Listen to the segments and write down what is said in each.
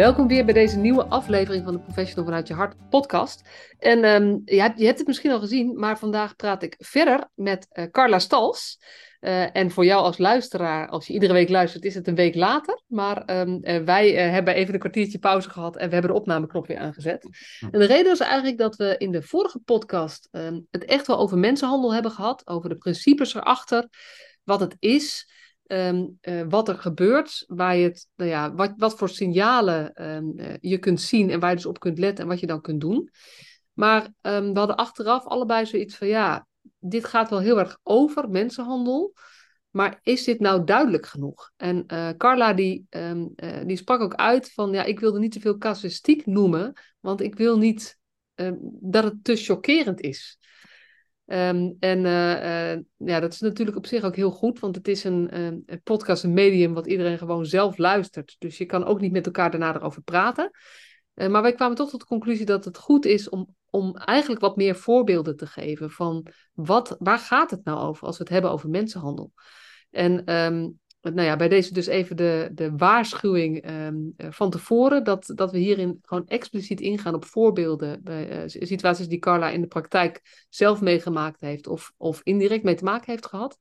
Welkom weer bij deze nieuwe aflevering van de Professional vanuit je hart podcast. En um, je, je, hebt het misschien al gezien, maar vandaag praat ik verder met uh, Carla Stals. Uh, en voor jou als luisteraar, als je iedere week luistert, is het een week later. Maar um, uh, wij hebben even een kwartiertje pauze gehad en we hebben de opnameknop weer aangezet. En de reden is eigenlijk dat we in de vorige podcast um, het echt wel over mensenhandel hebben gehad. Over de principes erachter, wat het is. Um, uh, wat er gebeurt, waar je het, nou ja, wat, wat voor signalen um, uh, je kunt zien en waar je dus op kunt letten en wat je dan kunt doen. Maar um, we hadden achteraf allebei zoiets van ja, dit gaat wel heel erg over mensenhandel. Maar is dit nou duidelijk genoeg? En uh, Carla die, die sprak ook uit van ja, ik wilde niet te veel casuïstiek noemen, want ik wil niet dat het te chockerend is. Um, en uh, uh, ja, dat is natuurlijk op zich ook heel goed, want het is een, uh, een, podcast, een medium wat iedereen gewoon zelf luistert. Dus je kan ook niet met elkaar daarna erover praten. maar wij kwamen toch tot de conclusie dat het goed is om, om eigenlijk wat meer voorbeelden te geven van wat, waar gaat het nou over als we het hebben over mensenhandel. En um, nou ja, bij deze dus even de, de waarschuwing um, van tevoren, dat, dat we hierin gewoon expliciet ingaan op voorbeelden bij uh, situaties die Carla in de praktijk zelf meegemaakt heeft of, of indirect mee te maken heeft gehad.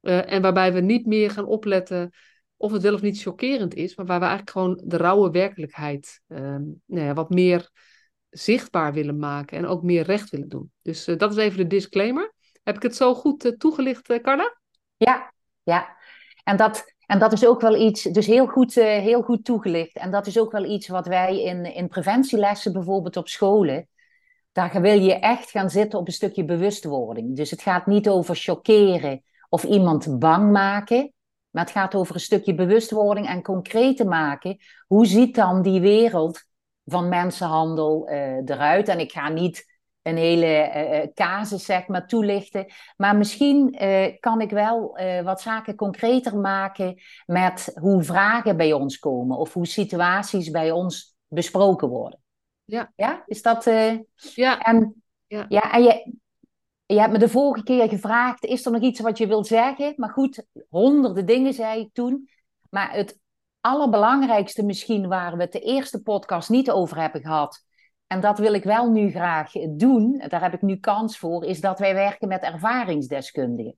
Uh, en waarbij we niet meer gaan opletten of het wel of niet chockerend is, maar waar we eigenlijk gewoon de rauwe werkelijkheid um, nou ja, wat meer zichtbaar willen maken en ook meer recht willen doen. Dus dat is even de disclaimer. Heb ik het zo goed toegelicht, Carla? Ja, ja. En dat, en dat is ook wel iets, dus heel goed, uh, heel goed toegelicht. En dat is ook wel iets wat wij in, in preventielessen bijvoorbeeld op scholen, daar wil je echt gaan zitten op een stukje bewustwording. Dus het gaat niet over chockeren of iemand bang maken, maar het gaat over een stukje bewustwording en concreet te maken. Hoe ziet dan die wereld van mensenhandel uh, eruit? En ik ga niet een hele uh, casus zeg maar, toelichten. Maar misschien uh, kan ik wel uh, wat zaken concreter maken met hoe vragen bij ons komen of hoe situaties bij ons besproken worden. Ja. Ja, is dat... ja. En, ja. ja, en je, je hebt me de vorige keer gevraagd, is er nog iets wat je wilt zeggen? Maar goed, honderden dingen zei ik toen. Maar het allerbelangrijkste misschien waar we het de eerste podcast niet over hebben gehad en dat wil ik wel nu graag doen, daar heb ik nu kans voor, is dat wij werken met ervaringsdeskundigen.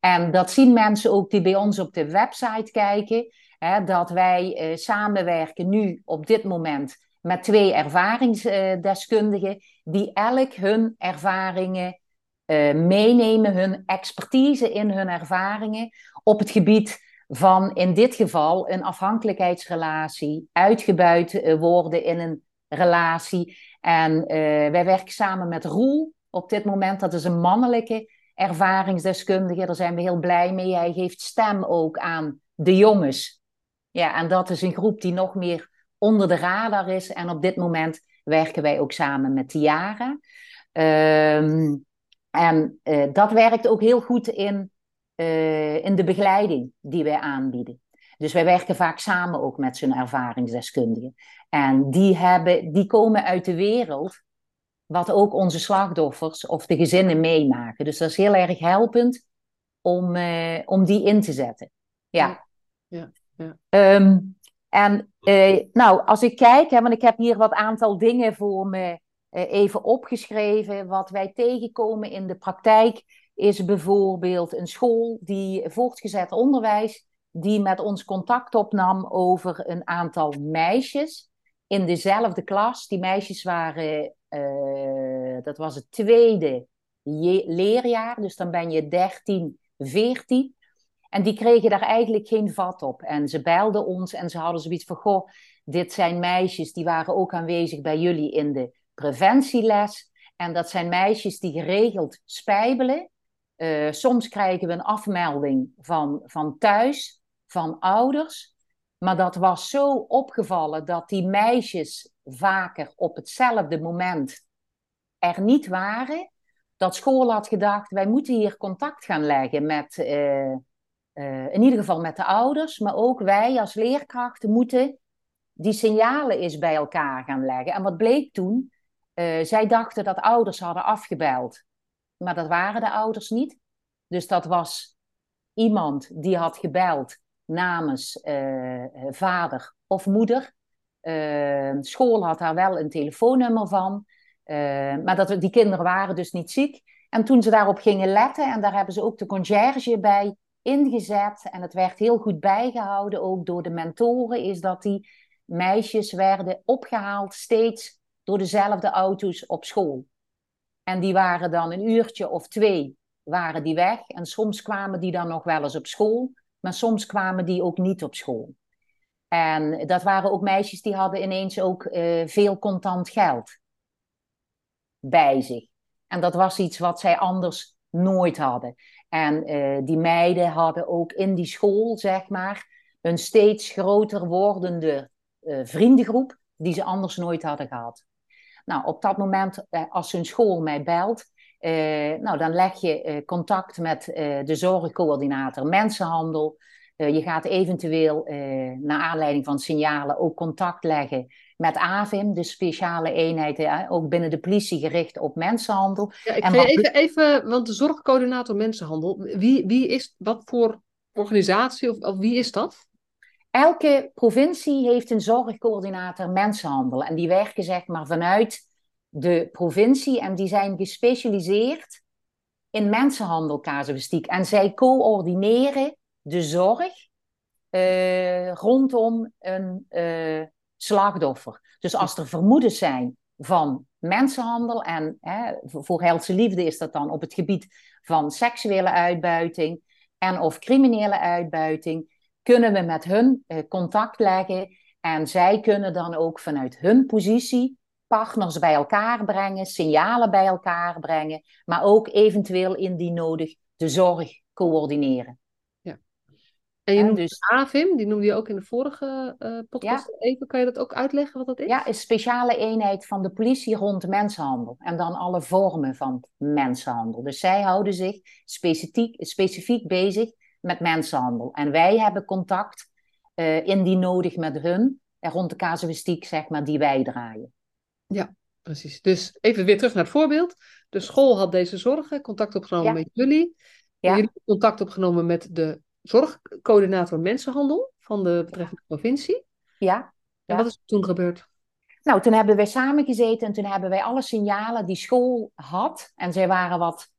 En dat zien mensen ook die bij ons op de website kijken, hè, dat wij eh, samenwerken nu op dit moment met twee ervaringsdeskundigen, die elk hun ervaringen uh, meenemen, hun expertise in hun ervaringen op het gebied van in dit geval een afhankelijkheidsrelatie, uitgebuit uh, worden in een relatie. En uh, wij werken samen met Roel op dit moment. Dat is een mannelijke ervaringsdeskundige. Daar zijn we heel blij mee. Hij geeft stem ook aan de jongens. Ja, en dat is een groep die nog meer onder de radar is. En op dit moment werken wij ook samen met Tiara. Um, en uh, dat werkt ook heel goed in, uh, in de begeleiding die wij aanbieden. Dus wij werken vaak samen ook met zo'n ervaringsdeskundigen. En die, hebben, die komen uit de wereld wat ook onze slachtoffers of de gezinnen meemaken. Dus dat is heel erg helpend om, uh, om die in te zetten. Ja. ja, ja. Um, en uh, nou, als ik kijk, hè, want ik heb hier wat aantal dingen voor me uh, even opgeschreven. Wat wij tegenkomen in de praktijk is bijvoorbeeld een school die voortgezet onderwijs die met ons contact opnam over een aantal meisjes in dezelfde klas. Die meisjes waren, uh, dat was het tweede leerjaar, dus dan ben je 13, 14. En die kregen daar eigenlijk geen vat op. En ze belden ons en ze hadden zoiets van: Goh, dit zijn meisjes die waren ook aanwezig bij jullie in de preventieles. En dat zijn meisjes die geregeld spijbelen. Uh, soms krijgen we een afmelding van, van thuis van ouders. Maar dat was zo opgevallen dat die meisjes vaker op hetzelfde moment er niet waren. dat school had gedacht, wij moeten hier contact gaan leggen met, uh, in ieder geval met de ouders, maar ook wij als leerkrachten moeten die signalen eens bij elkaar gaan leggen. En wat bleek toen? Uh, zij dachten dat ouders hadden afgebeld, maar dat waren de ouders niet. Dus dat was iemand die had gebeld namens vader of moeder. school had daar wel een telefoonnummer van. Uh, maar dat, die kinderen waren dus niet ziek. En toen ze daarop gingen letten, en daar hebben ze ook de conciërge bij ingezet, en het werd heel goed bijgehouden, ook door de mentoren, is dat die meisjes werden opgehaald steeds door dezelfde auto's op school. En die waren dan een uurtje of twee waren die weg. En soms kwamen die dan nog wel eens op school, maar soms kwamen die ook niet op school. En dat waren ook meisjes die hadden ineens ook uh, veel contant geld bij zich. En dat was iets wat zij anders nooit hadden. En uh, die meiden hadden ook in die school, zeg maar, een steeds groter wordende uh, vriendengroep die ze anders nooit hadden gehad. Nou, op dat moment, als hun school mij belt, nou, dan leg je contact met de zorgcoördinator mensenhandel. je gaat eventueel, naar aanleiding van signalen, ook contact leggen met AVIM, de speciale eenheid, ook binnen de politie gericht op mensenhandel. Ja, ik ga even, even, want de zorgcoördinator mensenhandel, wie, wie is, wat voor organisatie of, of wie is dat? Elke provincie heeft een zorgcoördinator mensenhandel en die werken zeg maar vanuit de provincie en die zijn gespecialiseerd in mensenhandelcasuïstiek. En zij coördineren de zorg uh, rondom een, uh, slachtoffer. Dus als er vermoedens zijn van mensenhandel en hè, voor Helse Liefde is dat dan op het gebied van seksuele uitbuiting en of criminele uitbuiting, kunnen we met hun eh, contact leggen en zij kunnen dan ook vanuit hun positie partners bij elkaar brengen, signalen bij elkaar brengen, maar ook eventueel indien nodig de zorg coördineren. En je noemt dus AVIM, die noemde je ook in de vorige uh, podcast even. Kan je dat ook uitleggen wat dat is? Ja, een speciale eenheid van de politie rond mensenhandel. En dan alle vormen van mensenhandel. Dus zij houden zich specifiek, specifiek bezig met mensenhandel. En wij hebben contact, uh, indien nodig, met hun. En rond de casuïstiek, zeg maar, die wij draaien. Ja, precies. Dus even weer terug naar het voorbeeld. De school had deze zorgen, contact opgenomen met jullie. Ja. Jullie hebben contact opgenomen met de zorgcoördinator mensenhandel van de betreffende provincie. Ja. En wat is er toen gebeurd? Nou, toen hebben wij samengezeten en toen hebben wij alle signalen die school had. En zij waren wat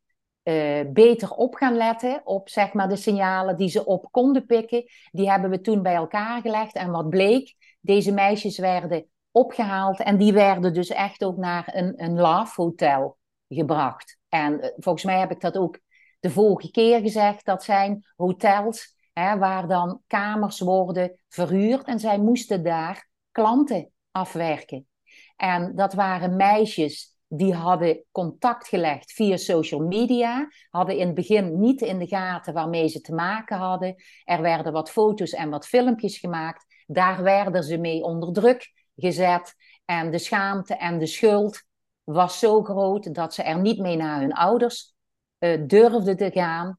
uh, beter op gaan letten op zeg maar, de signalen die ze op konden pikken. Die hebben we toen bij elkaar gelegd. En wat bleek, deze meisjes werden opgehaald en die werden dus echt ook naar een, een love hotel gebracht. En uh, volgens mij heb ik dat ook de vorige keer gezegd, dat zijn hotels hè, waar dan kamers worden verhuurd en zij moesten daar klanten afwerken. En dat waren meisjes die hadden contact gelegd via social media, hadden in het begin niet in de gaten waarmee ze te maken hadden. Er werden wat foto's en wat filmpjes gemaakt. Daar werden ze mee onder druk gezet. En de schaamte en de schuld was zo groot dat ze er niet mee naar hun ouders uh, durfden te gaan.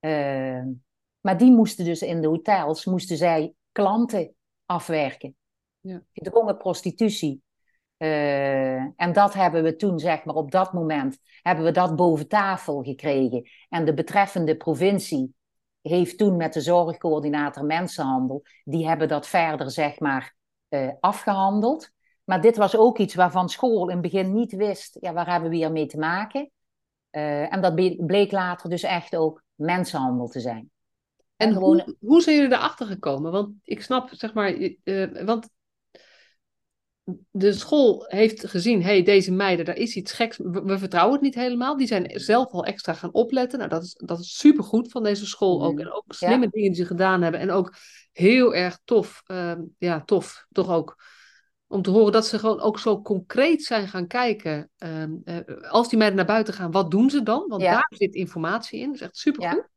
Uh, maar die moesten dus in de hotels, moesten zij klanten afwerken. Ja. Gedwongen prostitutie. Uh, en dat hebben we toen, zeg maar, op dat moment, hebben we dat boven tafel gekregen. En de betreffende provincie heeft toen met de zorgcoördinator mensenhandel, die hebben dat verder, zeg maar, uh, afgehandeld. Maar dit was ook iets waarvan school in het begin niet wist, ja, waar hebben we hier mee te maken? Uh, en dat bleek later dus echt ook mensenhandel te zijn. En, gewoon... hoe, hoe zijn jullie erachter gekomen? Want ik snap, zeg maar, uh, want de school heeft gezien, hey, deze meiden, daar is iets geks, we, vertrouwen het niet helemaal. Die zijn zelf al extra gaan opletten. Nou, dat is, dat is supergoed van deze school ook. Mm-hmm. En ook slimme dingen die ze gedaan hebben. En ook heel erg tof, uh, ja, tof, toch ook om te horen dat ze gewoon ook zo concreet zijn gaan kijken. Ehm, eh, als die meiden naar buiten gaan, wat doen ze dan? Want daar zit informatie in. Dat is echt supergoed. Ja.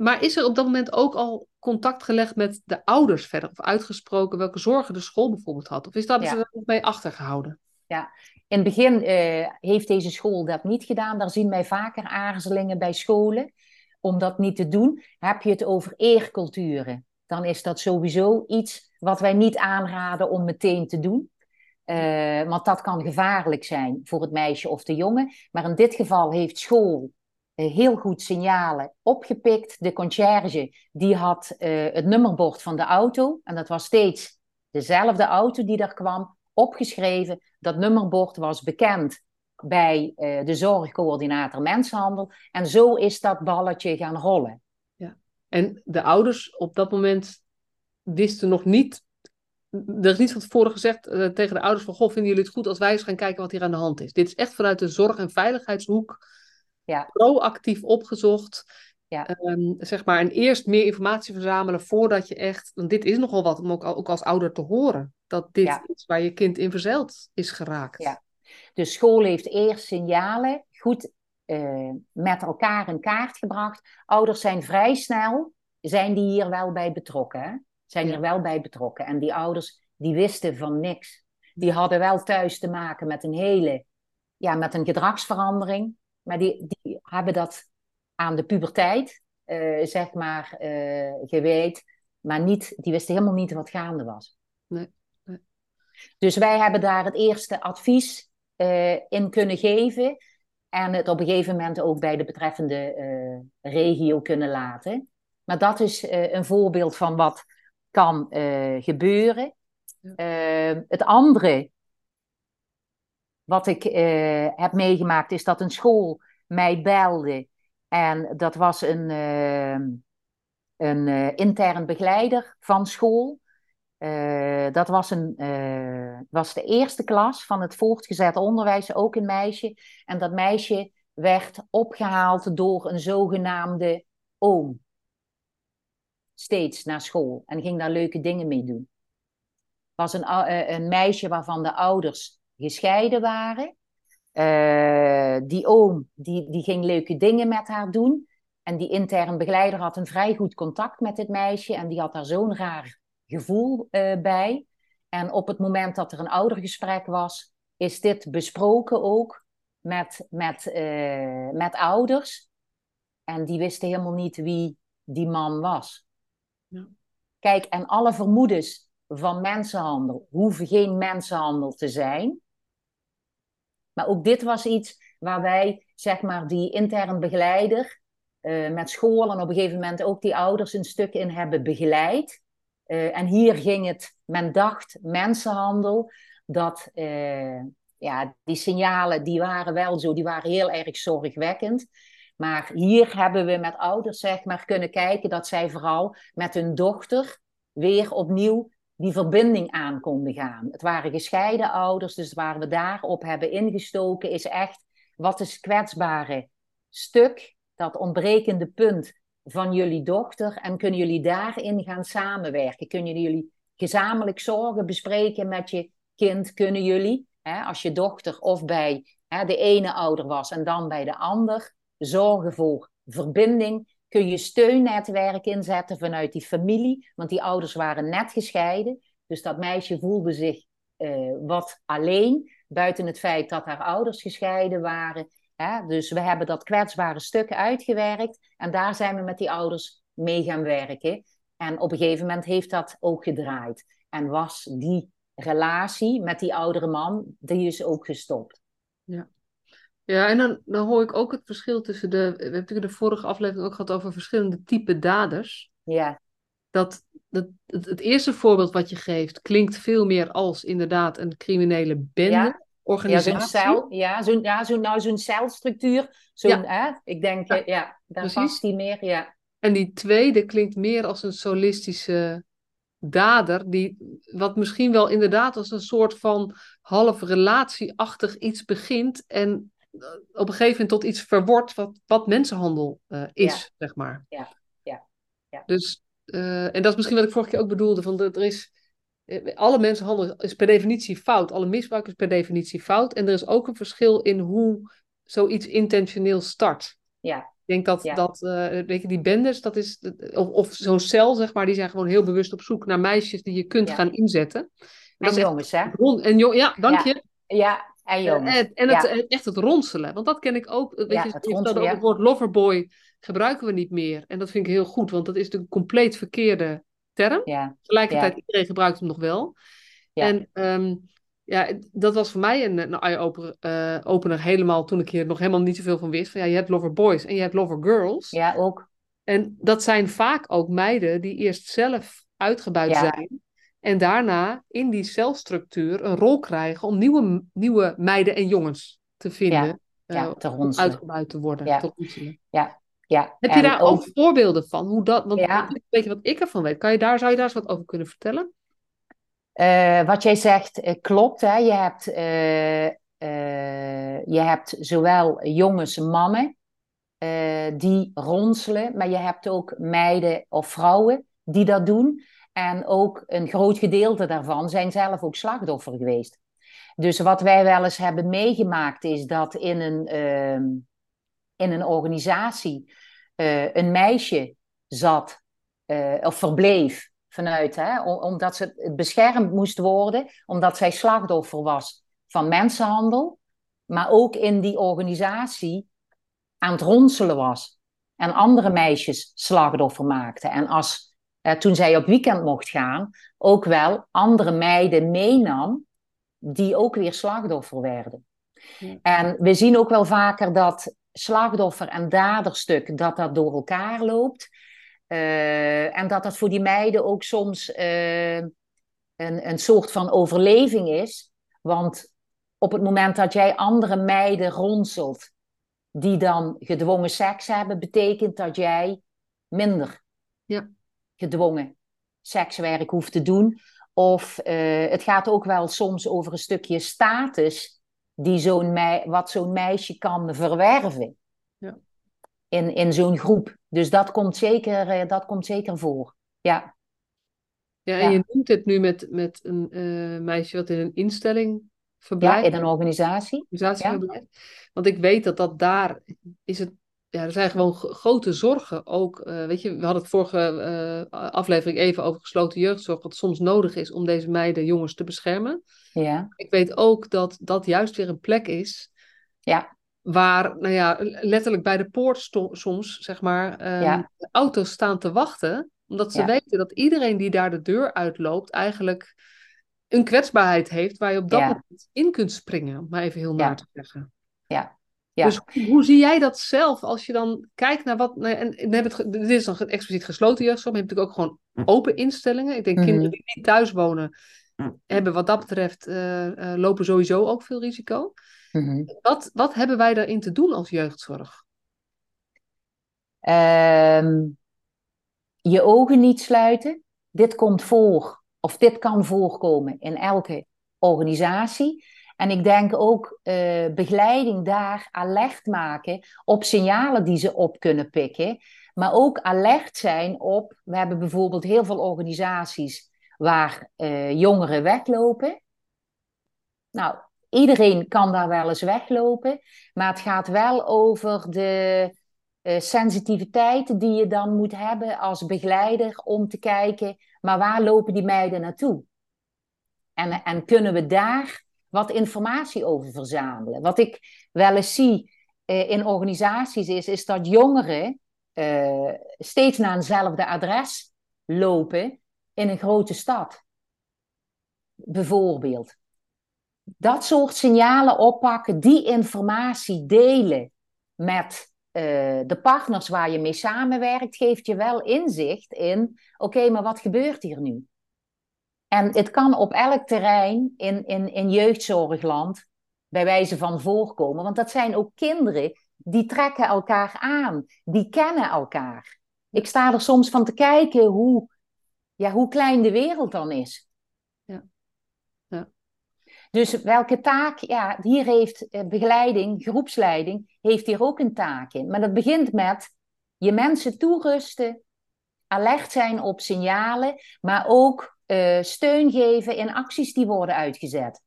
Maar is er op dat moment ook al contact gelegd met de ouders verder? Of uitgesproken welke zorgen de school bijvoorbeeld had? Of is dat ja. er mee achtergehouden? ja. In het begin uh, heeft deze school dat niet gedaan. Daar zien wij vaker aarzelingen bij scholen om dat niet te doen. Heb je het over eerculturen, dan is dat sowieso iets wat wij niet aanraden om meteen te doen. Uh, want dat kan gevaarlijk zijn voor het meisje of de jongen. Maar in dit geval heeft school heel goed signalen opgepikt. De conciërge die had uh, het nummerbord van de auto. En dat was steeds dezelfde auto die daar kwam, opgeschreven. Dat nummerbord was bekend bij de zorgcoördinator mensenhandel. En zo is dat balletje gaan rollen. Ja. En de ouders op dat moment wisten nog niet er is niet van tevoren gezegd tegen de ouders van... Goh, vinden jullie het goed als wij eens gaan kijken wat hier aan de hand is? Dit is echt vanuit de zorg- en veiligheidshoek ja. proactief opgezocht. Ja. Um, zeg maar, en eerst meer informatie verzamelen voordat je echt... Want dit is nogal wat om ook, ook als ouder te horen. Dat dit ja. is waar je kind in verzeild is geraakt. Ja. De school heeft eerst signalen goed uh, met elkaar in kaart gebracht. Ouders zijn vrij snel, zijn die hier wel bij betrokken. Hè? zijn er wel bij betrokken. En die ouders, die wisten van niks. Die hadden wel thuis te maken met een hele, ja, met een gedragsverandering. Maar die, die hebben dat aan de puberteit, uh, zeg maar, uh, geweet. Maar niet, die wisten helemaal niet wat gaande was. Nee, nee. Dus wij hebben daar het eerste advies uh, in kunnen geven. En het op een gegeven moment ook bij de betreffende regio kunnen laten. Maar dat is een voorbeeld van wat kan gebeuren. Uh, het andere wat ik uh, heb meegemaakt is dat een school mij belde. En dat was een, een intern begeleider van school. dat was, een, was de eerste klas van het voortgezet onderwijs, ook een meisje. En dat meisje werd opgehaald door een zogenaamde oom steeds naar school en ging daar leuke dingen mee doen. Was een, uh, een meisje waarvan de ouders gescheiden waren. Uh, die oom die, die ging leuke dingen met haar doen. En die intern begeleider had een vrij goed contact met dit meisje. En die had daar zo'n raar gevoel uh, bij. En op het moment dat er een oudergesprek was, is dit besproken ook met, met, uh, met ouders. En die wisten helemaal niet wie die man was. Ja. Kijk, en alle vermoedens van mensenhandel hoeven geen mensenhandel te zijn. Maar ook dit was iets waar wij, zeg maar, die intern begeleider uh, met school en op een gegeven moment ook die ouders een stuk in hebben begeleid. Uh, en hier ging het, men dacht, mensenhandel, dat uh, ja, die signalen, die waren wel zo, die waren heel erg zorgwekkend. Maar hier hebben we met ouders zeg maar, kunnen kijken dat zij vooral met hun dochter weer opnieuw die verbinding aan konden gaan. Het waren gescheiden ouders, dus waar we daarop hebben ingestoken is echt wat is kwetsbare stuk, dat ontbrekende punt van jullie dochter en kunnen jullie daarin gaan samenwerken? Kunnen jullie gezamenlijk zorgen bespreken met je kind? Kunnen jullie, hè, als je dochter of bij hè, de ene ouder was en dan bij de ander, zorgen voor verbinding. Kun je steunnetwerk inzetten vanuit die familie, want die ouders waren net gescheiden. Dus dat meisje voelde zich uh, wat alleen, buiten het feit dat haar ouders gescheiden waren. Hè? Dus we hebben dat kwetsbare stuk uitgewerkt en daar zijn we met die ouders mee gaan werken. En op een gegeven moment heeft dat ook gedraaid. En was die relatie met die oudere man, die is ook gestopt. Ja. Ja, en dan, dan hoor ik ook het verschil tussen de. We hebben natuurlijk de vorige aflevering ook gehad over verschillende type daders. Ja. Dat, dat het, het eerste voorbeeld wat je geeft klinkt veel meer als inderdaad een criminele bende. Ja. Organisatie. Ja, zo'n cel, ja, zo'n ja, zo, nou, zo'n celstructuur. Zo'n, ja. Hè, ik denk, ja, ja daar Precies. past die meer, ja. En die tweede klinkt meer als een solistische dader, die, wat misschien wel inderdaad als een soort van half relatieachtig iets begint en op een gegeven moment tot iets verwordt wat, wat mensenhandel uh, is, zeg maar. Ja, ja, ja. Dus, uh, en dat is misschien wat ik vorige keer ook bedoelde, van er is, eh, alle mensenhandel is per definitie fout, alle misbruik is per definitie fout, en er is ook een verschil in hoe zoiets intentioneel start. Ja. Ik denk dat, ja. dat uh, weet je, die bendes, dat is, of, of zo'n cel, zeg maar, die zijn gewoon heel bewust op zoek naar meisjes die je kunt ja. gaan inzetten. En, en jongens, hè? En jong, ja, dank je. Ja, en jongens. En, en het, echt het ronselen. Want dat ken ik ook. Weet ja, je, het, ronselen, ja. het woord loverboy gebruiken we niet meer. En dat vind ik heel goed, want dat is de compleet verkeerde term. Tegelijkertijd, iedereen gebruikt hem nog wel. En ehm, ja, dat was voor mij een, een eye-opener uh, helemaal toen ik hier nog helemaal niet zoveel van wist. Van, ja, je hebt lover boys en je hebt lover girls. Ja, ook. En dat zijn vaak ook meiden die eerst zelf uitgebuit zijn. En daarna in die celstructuur een rol krijgen om nieuwe, nieuwe meiden en jongens te vinden. Ja, uh, te uitgebuit te worden. Ja. ja. Ja. Heb je daar ook voorbeelden van? Hoe dat, want ja. weet je wat ik ervan weet? Kan je daar, zou je daar eens wat over kunnen vertellen? Uh, wat jij zegt uh, klopt. Hè? Je, hebt, je hebt zowel jongens, mannen die ronselen, maar je hebt ook meiden of vrouwen die dat doen. En ook een groot gedeelte daarvan zijn zelf ook slachtoffer geweest. Dus wat wij wel eens hebben meegemaakt is dat in een, ehm, in een organisatie een meisje zat of verbleef vanuit, hè, omdat ze beschermd moest worden, omdat zij slachtoffer was van mensenhandel, maar ook in die organisatie aan het ronselen was en andere meisjes slachtoffer maakte. En als, eh, toen zij op weekend mocht gaan, ook wel andere meiden meenam die ook weer slachtoffer werden. En we zien ook wel vaker dat slachtoffer en daderstuk, dat dat door elkaar loopt. Uh, en dat dat voor die meiden ook soms uh, een, een soort van overleving is. Want op het moment dat jij andere meiden ronselt, die dan gedwongen seks hebben, betekent dat jij minder ja. Gedwongen sekswerk hoeft te doen. Of uh, het gaat ook wel soms over een stukje status die zo'n wat zo'n meisje kan verwerven ja. in, in zo'n groep. Dus dat komt zeker, eh, dat komt zeker voor. Ja. Ja, en je noemt het nu met, met een uh, meisje wat in een instelling verblijft. Ja, in een organisatie. organisatie verblijft. Want ik weet dat dat daar is het. Ja, er zijn gewoon grote zorgen ook. Uh, weet je, we hadden het vorige uh, aflevering even over gesloten jeugdzorg. Wat soms nodig is om deze meiden, jongens te beschermen. Ja. Ik weet ook dat dat juist weer een plek is. Ja waar, nou ja, letterlijk bij de poort soms, zeg maar, de auto's staan te wachten. Omdat ze weten dat iedereen die daar de deur uitloopt, eigenlijk een kwetsbaarheid heeft waar je op dat moment in kunt springen, om maar even heel naar te zeggen. Ja. Ja. Dus hoe zie jij dat zelf als je dan kijkt naar wat. Nou, en, en het, dit is dan expliciet gesloten jeugdzorg, maar je hebt natuurlijk ook gewoon open instellingen. Ik denk kinderen mhm. die niet thuis wonen, hebben wat dat betreft, uh, uh, lopen sowieso ook veel risico. Mhm. wat, wat hebben wij daarin te doen als jeugdzorg? Ehm, je ogen niet sluiten. Dit komt voor, of dit kan voorkomen in elke organisatie. En ik denk ook uh, begeleiding daar alert maken op signalen die ze op kunnen pikken. Maar ook alert zijn op, we hebben bijvoorbeeld heel veel organisaties waar uh, jongeren weglopen. Nou, iedereen kan daar wel eens weglopen, maar het gaat wel over de uh, sensitiviteit die je dan moet hebben als begeleider om te kijken, maar waar lopen die meiden naartoe? En, en kunnen we daar wat informatie over verzamelen? Wat ik wel eens zie uh, in organisaties is, is dat jongeren uh, steeds naar eenzelfde adres lopen in een grote stad. Bijvoorbeeld dat soort signalen oppakken, die informatie delen met uh, de partners waar je mee samenwerkt, geeft je wel inzicht in: oké, maar wat gebeurt hier nu? En het kan op elk terrein in, in, in jeugdzorgland bij wijze van voorkomen, want dat zijn ook kinderen die trekken elkaar aan, die kennen elkaar. Ik sta er soms van te kijken hoe, ja, hoe klein de wereld dan is. Dus welke taak, ja, hier heeft eh, begeleiding, groepsleiding, heeft hier ook een taak in. Maar dat begint met je mensen toerusten, alert zijn op signalen, maar ook uh, steun geven in acties die worden uitgezet.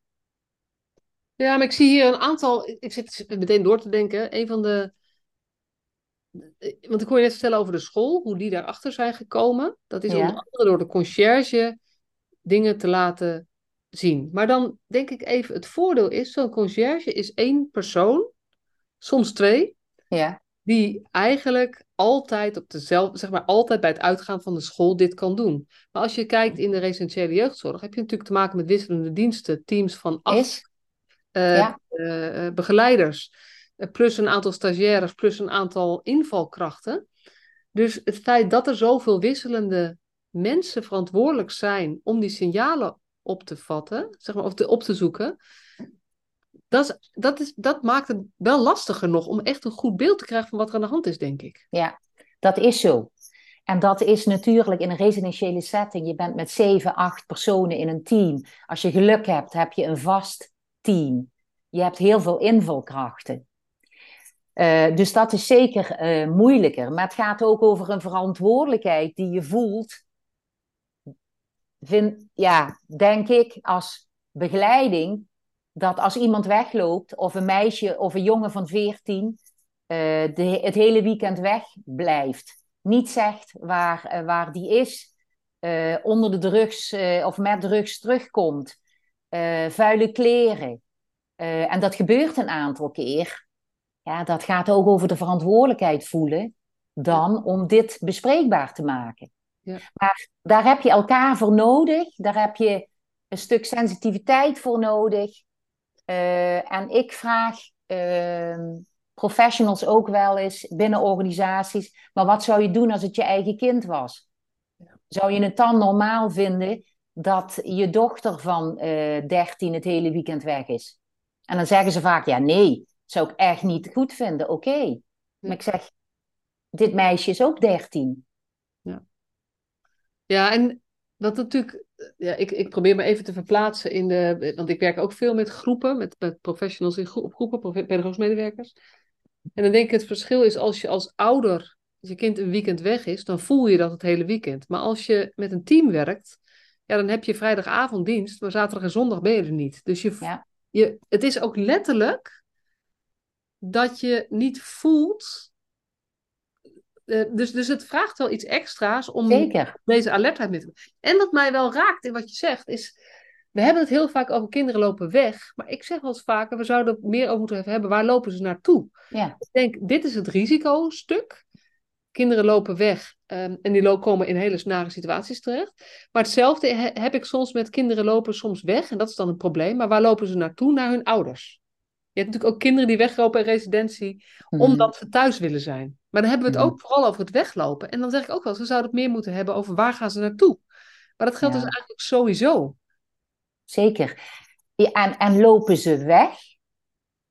Ja, maar ik zie hier een aantal, ik zit meteen door te denken, een van de, want ik hoor je net vertellen over de school, hoe die daarachter zijn gekomen. Dat is onder andere door de conciërge dingen te laten zien. Maar dan denk ik even, het voordeel is, zo'n conciërge is één persoon, soms twee, Ja, die eigenlijk altijd op dezelfde, zeg maar, altijd bij het uitgaan van de school dit kan doen. Maar als je kijkt in de residentiële jeugdzorg, heb je natuurlijk te maken met wisselende diensten, teams van acht eh, Ja. eh, eh, begeleiders, plus een aantal stagiaires, plus een aantal invalkrachten. Dus het feit dat er zoveel wisselende mensen verantwoordelijk zijn om die signalen op te vatten, zeg maar, of te, op te zoeken, dat, is, dat, is, dat maakt het wel lastiger nog om echt een goed beeld te krijgen van wat er aan de hand is, denk ik. Ja, dat is zo. En dat is natuurlijk in een residentiële setting. Je bent met zeven, acht personen in een team. Als je geluk hebt, heb je een vast team. Je hebt heel veel invalkrachten. Eh, dus dat is zeker eh, moeilijker. Maar het gaat ook over een verantwoordelijkheid die je voelt. Vind, ja, denk ik als begeleiding dat als iemand wegloopt, of een meisje of een jongen van 14, eh, de, het hele weekend wegblijft. Niet zegt waar, eh, waar die is, eh, onder de drugs of met drugs terugkomt, vuile kleren. En dat gebeurt een aantal keer. Ja, dat gaat ook over de verantwoordelijkheid voelen dan om dit bespreekbaar te maken. Ja. Maar daar heb je elkaar voor nodig. Daar heb je een stuk sensitiviteit voor nodig. Eh, en ik vraag ehm, professionals ook wel eens binnen organisaties: maar wat zou je doen als het je eigen kind was? Zou je het dan normaal vinden dat je dochter van eh 13 het hele weekend weg is? En dan zeggen ze vaak: ja, nee, dat zou ik echt niet goed vinden. Oké. Maar ik zeg: dit meisje is ook 13. Ja, en wat natuurlijk, ja, ik, ik probeer me even te verplaatsen in de, want ik werk ook veel met groepen, met, met professionals in groepen, pedagogische medewerkers. En dan denk ik, het verschil is als je als ouder, als je kind een weekend weg is, dan voel je dat het hele weekend. Maar als je met een team werkt, ja, dan heb je vrijdagavonddienst, maar zaterdag en zondag ben je er niet. Dus je, Ja. je, het is ook letterlijk dat je niet voelt. Eh, dus, dus het vraagt wel iets extra's om Zeker. deze alertheid mee te En wat mij wel raakt in wat je zegt, is. We hebben het heel vaak over kinderen lopen weg. Maar ik zeg wel eens vaker, we zouden het meer over moeten hebben. Waar lopen ze naartoe? Ja. Ik denk, dit is het risicostuk. Kinderen lopen weg ehm, en die komen in hele snare situaties terecht. Maar hetzelfde he- heb ik soms met kinderen lopen soms weg. En dat is dan een probleem. Maar waar lopen ze naartoe? Naar hun ouders. Je hebt natuurlijk ook kinderen die weglopen in residentie omdat ze thuis willen zijn. Maar dan hebben we het Mhm. ook vooral over het weglopen. En dan zeg ik ook wel, we zouden het meer moeten hebben over waar gaan ze naartoe. Maar dat geldt Ja. dus eigenlijk sowieso. Zeker. Ja, en, en lopen ze weg?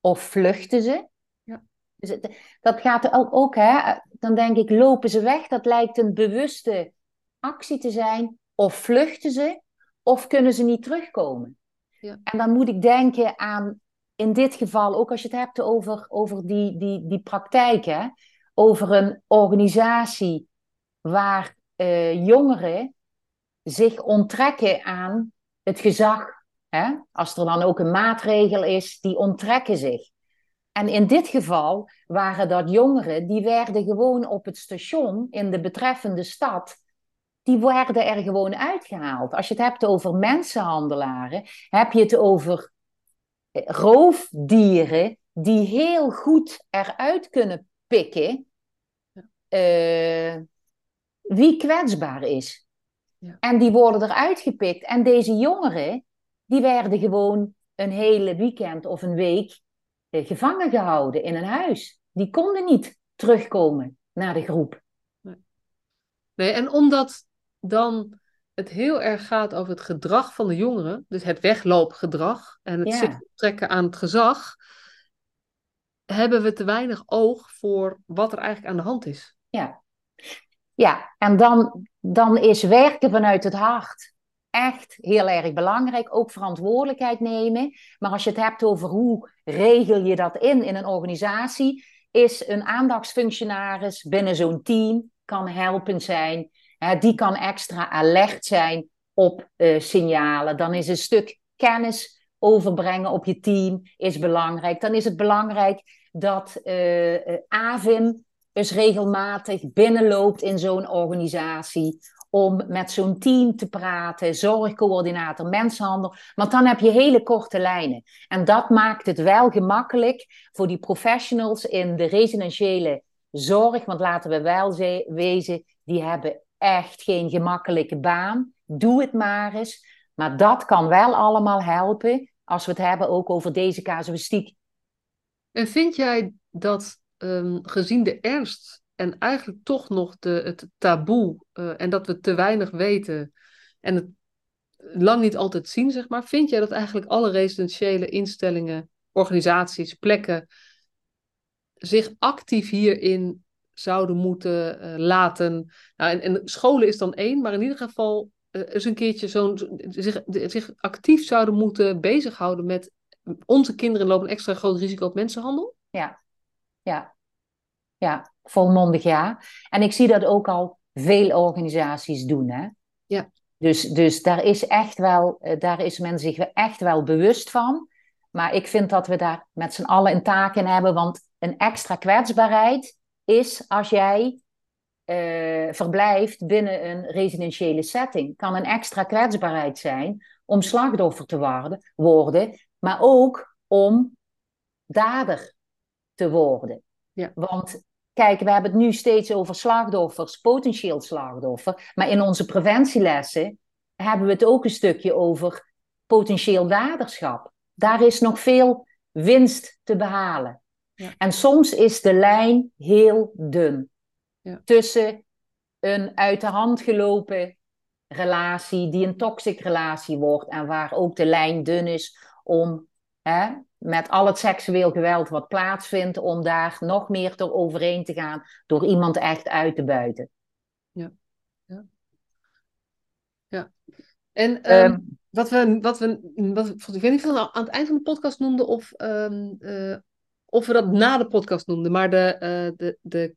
Of vluchten ze? Ja. Dus het- dat gaat er ook, ook, hè. Dan denk ik, lopen ze weg? Dat lijkt een bewuste actie te zijn. Of vluchten ze? Of kunnen ze niet terugkomen? Ja. En dan moet ik denken aan, in dit geval, ook als je het hebt over, over die, die, die praktijk, hè. Over een organisatie waar eh, jongeren zich onttrekken aan het gezag. Hè? Als er dan ook een maatregel is, die onttrekken zich. En in dit geval waren dat jongeren die werden gewoon op het station in de betreffende stad, die werden er gewoon uitgehaald. Als je het hebt over mensenhandelaren, heb je het over roofdieren die heel goed eruit kunnen pikken eh, wie kwetsbaar is. Ja. En die worden eruit gepikt. En deze jongeren, die werden gewoon een hele weekend of een week eh, gevangen gehouden in een huis. Die konden niet terugkomen naar de groep. Nee, en omdat dan het heel erg gaat over het gedrag van de jongeren, dus het wegloopgedrag en het Ja. trekken aan het gezag, hebben we te weinig oog voor wat er eigenlijk aan de hand is. Ja, ja en dan, dan is werken vanuit het hart echt heel erg belangrijk. Ook verantwoordelijkheid nemen. Maar als je het hebt over hoe regel je dat in in een organisatie, is een aandachtsfunctionaris binnen zo'n team kan helpend zijn. Die kan extra alert zijn op eh, signalen. Dan is een stuk kennis overbrengen op je team is belangrijk. Dan is het belangrijk dat eh, eh, AVIM eens regelmatig binnenloopt in zo'n organisatie om met zo'n team te praten, zorgcoördinator, mensenhandel. Want dan heb je hele korte lijnen. En dat maakt het wel gemakkelijk voor die professionals in de residentiële zorg. Want laten we wel wezen, die hebben echt geen gemakkelijke baan. Doe het maar eens. Maar dat kan wel allemaal helpen als we het hebben ook over deze casuïstiek. En vind jij dat um, gezien de ernst en eigenlijk toch nog de, het taboe uh, en dat we te weinig weten en het lang niet altijd zien, zeg maar, vind jij dat eigenlijk alle residentiële instellingen, organisaties, plekken zich actief hierin zouden moeten uh, laten? Nou, en, en, scholen is dan één, maar in ieder geval uh, eens een keertje zo'n zich, zich actief zouden moeten bezighouden met onze kinderen lopen een extra groot risico op mensenhandel? Ja, ja, ja, volmondig ja. En ik zie dat ook al veel organisaties doen. Hè? Ja. Dus, dus daar is echt wel, eh, daar is men zich echt wel bewust van. Maar ik vind dat we daar met z'n allen een taak in hebben. Want een extra kwetsbaarheid is als jij uh, verblijft binnen een residentiële setting. Kan een extra kwetsbaarheid zijn om slachtoffer te worden, worden maar ook om dader te worden. Ja. Want kijk, we hebben het nu steeds over slachtoffers, potentieel slachtoffer. Maar in onze preventielessen hebben we het ook een stukje over potentieel daderschap. Daar is nog veel winst te behalen. Ja. En soms is de lijn heel dun ja. tussen een uit de hand gelopen relatie die een toxic relatie wordt en waar ook de lijn dun is om hè, met al het seksueel geweld wat plaatsvindt, om daar nog meer door overheen te gaan door iemand echt uit te buiten. Ja, ja. ja. En um, wat we, wat we, wat, ik weet niet of we nou aan het eind van de podcast noemden of, um, uh, of we dat na de podcast noemden, maar de, uh, de, de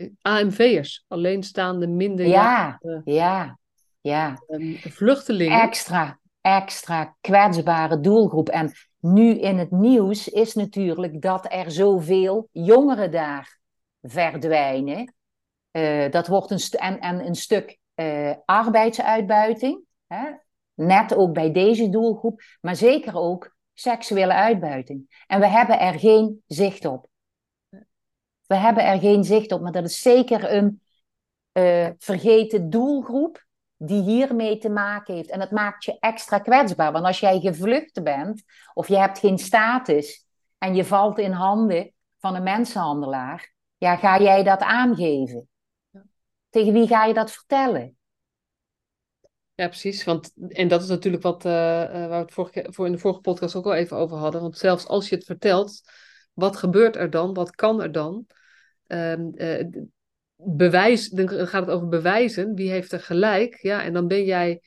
uh, AMV'ers, alleenstaande minder ja, ja, ja. Um, vluchtelingen. Extra, extra kwetsbare doelgroep. En nu in het nieuws is natuurlijk dat er zoveel jongeren daar verdwijnen. Uh, dat wordt een, en, en een stuk arbeidsuitbuiting. Hè? Net ook bij deze doelgroep, maar zeker ook seksuele uitbuiting. En we hebben er geen zicht op. We hebben er geen zicht op, maar dat is zeker een uh, vergeten doelgroep die hiermee te maken heeft. En het maakt je extra kwetsbaar. Want als jij gevlucht bent of je hebt geen status en je valt in handen van een mensenhandelaar, ja, ga jij dat aangeven? Tegen wie ga je dat vertellen? Ja, precies. Want, en dat is natuurlijk wat uh, waar we het vorige, voor in de vorige podcast ook al even over hadden. Want zelfs als je het vertelt, wat gebeurt er dan? Wat kan er dan? Uh, uh, bewijs, dan gaat het over bewijzen. Wie heeft er gelijk? Ja, en dan ben jij,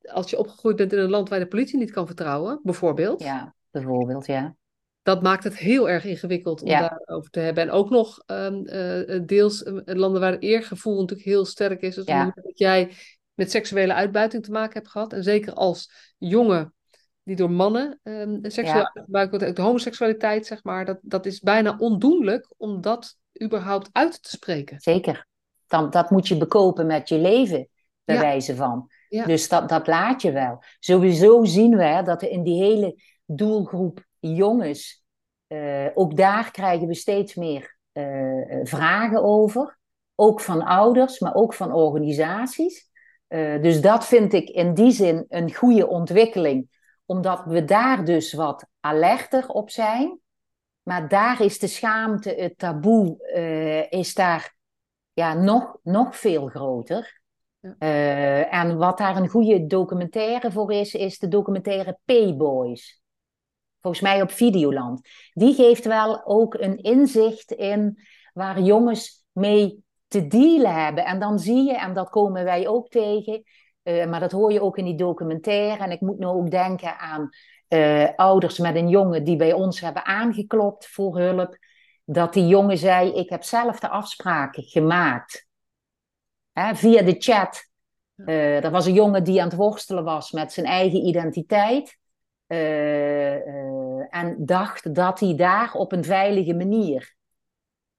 als je opgegroeid bent in een land waar de politie niet kan vertrouwen, bijvoorbeeld. Ja, bijvoorbeeld, ja. Dat maakt het heel erg ingewikkeld om ja. daarover te hebben. En ook nog um, uh, deels landen waar het eergevoel natuurlijk heel sterk is. Dus ja. dat jij met seksuele uitbuiting te maken hebt gehad. En zeker als jongen die door mannen um, seksueel ja. uitgebuit wordt, de homoseksualiteit, zeg maar, dat, dat is bijna ondoenlijk om dat überhaupt uit te spreken. Zeker. Dan, dat moet je bekopen met je leven, bij ja. wijze van. Ja. Dus dat, dat laat je wel. Sowieso zien we dat er in die hele doelgroep jongens, uh, ook daar krijgen we steeds meer uh, vragen over. Ook van ouders, maar ook van organisaties. Uh, dus dat vind ik in die zin een goede ontwikkeling, omdat we daar dus wat alerter op zijn. Maar daar is de schaamte, het taboe, uh, is daar ja, nog, nog veel groter. Uh, en wat daar een goede documentaire voor is, is de documentaire P-Boys. Volgens mij op Videoland. Die geeft wel ook een inzicht in waar jongens mee te dealen hebben. En dan zie je, en dat komen wij ook tegen, uh, maar dat hoor je ook in die documentaire. En ik moet nu ook denken aan uh, ouders met een jongen die bij ons hebben aangeklopt voor hulp. Dat die jongen zei: Ik heb zelf de afspraken gemaakt. Hè, via de chat. Uh, er was een jongen die aan het worstelen was met zijn eigen identiteit. En dacht dat hij daar op een veilige manier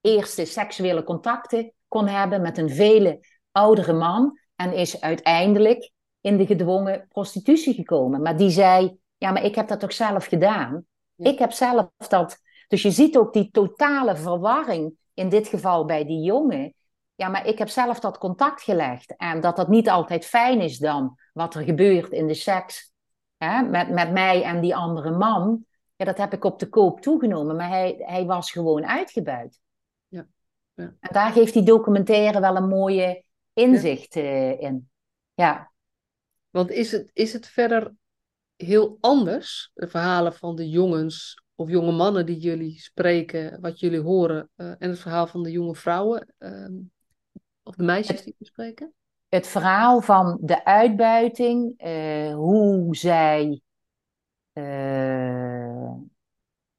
eerste seksuele contacten kon hebben met een vele oudere man en is uiteindelijk in de gedwongen prostitutie gekomen. Maar die zei, ja, maar ik heb dat toch zelf gedaan? Ik heb zelf dat... Dus je ziet ook die totale verwarring, in dit geval bij die jongen. Ja, maar ik heb zelf dat contact gelegd. En dat dat niet altijd fijn is dan, wat er gebeurt in de seks hè, met, met mij en die andere man. Ja, dat heb ik op de koop toegenomen, maar hij, hij was gewoon uitgebuit. Ja. En daar geeft die documentaire wel een mooie inzicht uh, in. Ja. Want is het, is het verder heel anders, de verhalen van de jongens of jonge mannen die jullie spreken, wat jullie horen, uh, en het verhaal van de jonge vrouwen uh, of de meisjes het, die jullie spreken? Het verhaal van de uitbuiting, uh, hoe zij,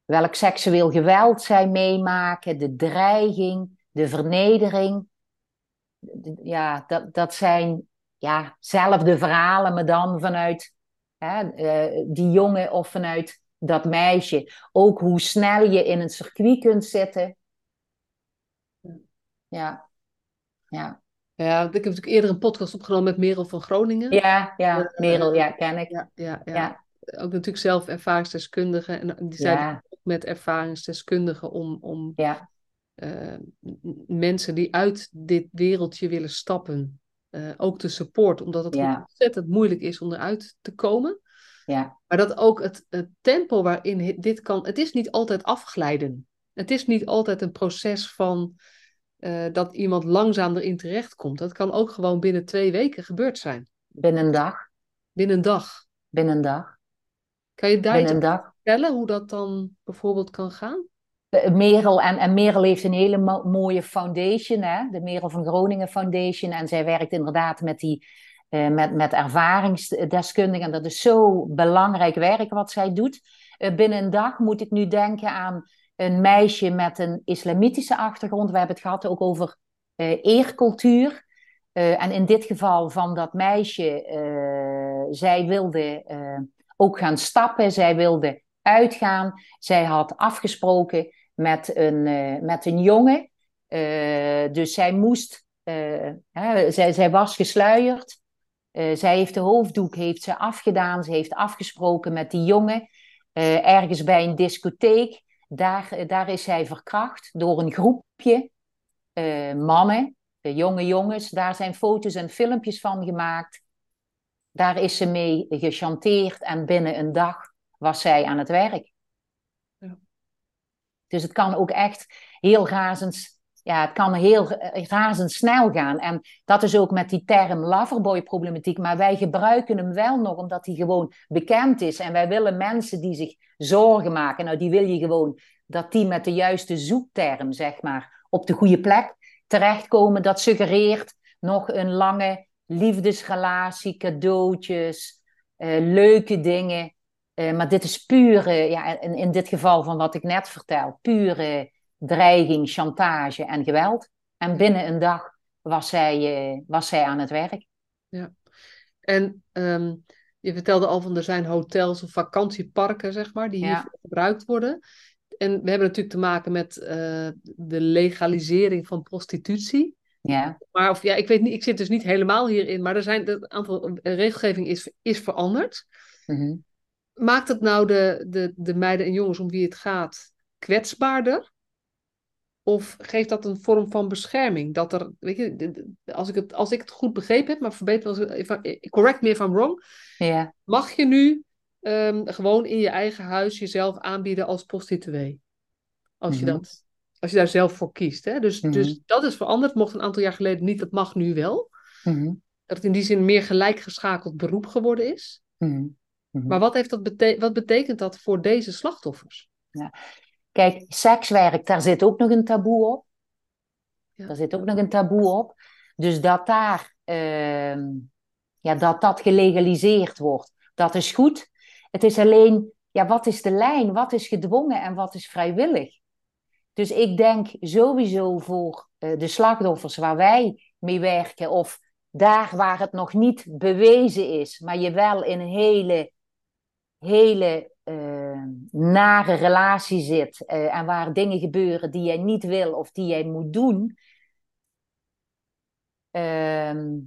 welk seksueel geweld zij meemaken, de dreiging, de vernedering. Ja, dat, dat zijn ja, zelfde verhalen, maar dan vanuit hè, uh, die jongen of vanuit dat meisje. Ook hoe snel je in een circuit kunt zitten. Ja, ja. Ja, ik heb natuurlijk eerder een podcast opgenomen met Merel van Groningen. Ja, ja, uh, Merel, ja, ken ik. Ja, ja, ja. ja. Ook natuurlijk zelf ervaringsdeskundige. En die zijn ja. ook met ervaringsdeskundigen om, om ja. Uh, mensen die uit dit wereldje willen stappen, uh, ook te supporten. Omdat het ja. ontzettend moeilijk is om eruit te komen. Ja. Maar dat ook het, het, tempo waarin dit kan, het is niet altijd afglijden. Het is niet altijd een proces van uh, dat iemand langzaam erin terechtkomt. Dat kan ook gewoon binnen twee weken gebeurd zijn. Binnen een dag. Binnen een dag. Binnen een dag. Kan je daar iets vertellen hoe dat dan bijvoorbeeld kan gaan? Merel, en, en Merel heeft een hele mo mooie foundation, hè? de Merel van Groningen Foundation. En zij werkt inderdaad met, die, uh, met, met ervaringsdeskundigen. En dat is zo belangrijk werk wat zij doet. Uh, binnen een dag moet ik nu denken aan een meisje met een islamitische achtergrond. We hebben het gehad ook over eercultuur. en in dit geval van dat meisje, zij wilde ook gaan stappen, zij wilde uitgaan. Zij had afgesproken met een, uh, met een jongen. Uh, dus zij moest, uh, hè, zij, zij was gesluierd. zij heeft de hoofddoek heeft ze afgedaan. Ze heeft afgesproken met die jongen. ergens bij een discotheek. Daar, daar is zij verkracht door een groepje mannen, jonge jongens. Daar zijn foto's en filmpjes van gemaakt. Daar is ze mee gechanteerd en binnen een dag was zij aan het werk. Dus het kan ook echt heel razend, ja, het kan heel razendsnel gaan. En dat is ook met die term loverboy-problematiek. Maar wij gebruiken hem wel nog omdat hij gewoon bekend is. En wij willen mensen die zich zorgen maken, nou die wil je gewoon dat die met de juiste zoekterm, zeg maar, op de goede plek terechtkomen. Dat suggereert nog een lange liefdesrelatie, cadeautjes, uh, leuke dingen. Uh, maar dit is pure, ja, in, in dit geval van wat ik net vertel, pure dreiging, chantage en geweld. En binnen een dag was zij, uh, was zij aan het werk. Ja, en um, je vertelde al van er zijn hotels of vakantieparken, zeg maar, die hier gebruikt worden. En we hebben natuurlijk te maken met uh, de legalisering van prostitutie. Ja. Maar of, ja, ik weet niet, ik zit dus niet helemaal hierin, maar er zijn het aantal regelgeving is, is veranderd. Mm -hmm maakt het nou de, de, de meiden en jongens om wie het gaat kwetsbaarder? Of geeft dat een vorm van bescherming? Dat er, weet je, als ik het, als ik het goed begrepen heb, maar verbeter correct me if I'm wrong. Ja. Mag je nu um, gewoon in je eigen huis jezelf aanbieden als prostituee? Als, je, mhm. dat, als je daar zelf voor kiest. Hè? Dus, dus mhm. dat is veranderd. Mocht een aantal jaar geleden niet, dat mag nu wel. Mhm. Dat het in die zin meer gelijkgeschakeld beroep geworden is. Mhm. Maar wat, heeft dat bete wat betekent dat voor deze slachtoffers? Ja. Kijk, sekswerk, daar zit ook nog een taboe op. Ja. Daar zit ook nog een taboe op. Dus dat daar, uh, ja, dat dat gelegaliseerd wordt, dat is goed. Het is alleen, ja, wat is de lijn? Wat is gedwongen en wat is vrijwillig? Dus ik denk sowieso voor uh, de slachtoffers waar wij mee werken, of daar waar het nog niet bewezen is, maar je wel in een hele hele uh, nare relatie zit uh, en waar dingen gebeuren die jij niet wil of die jij moet doen, uh,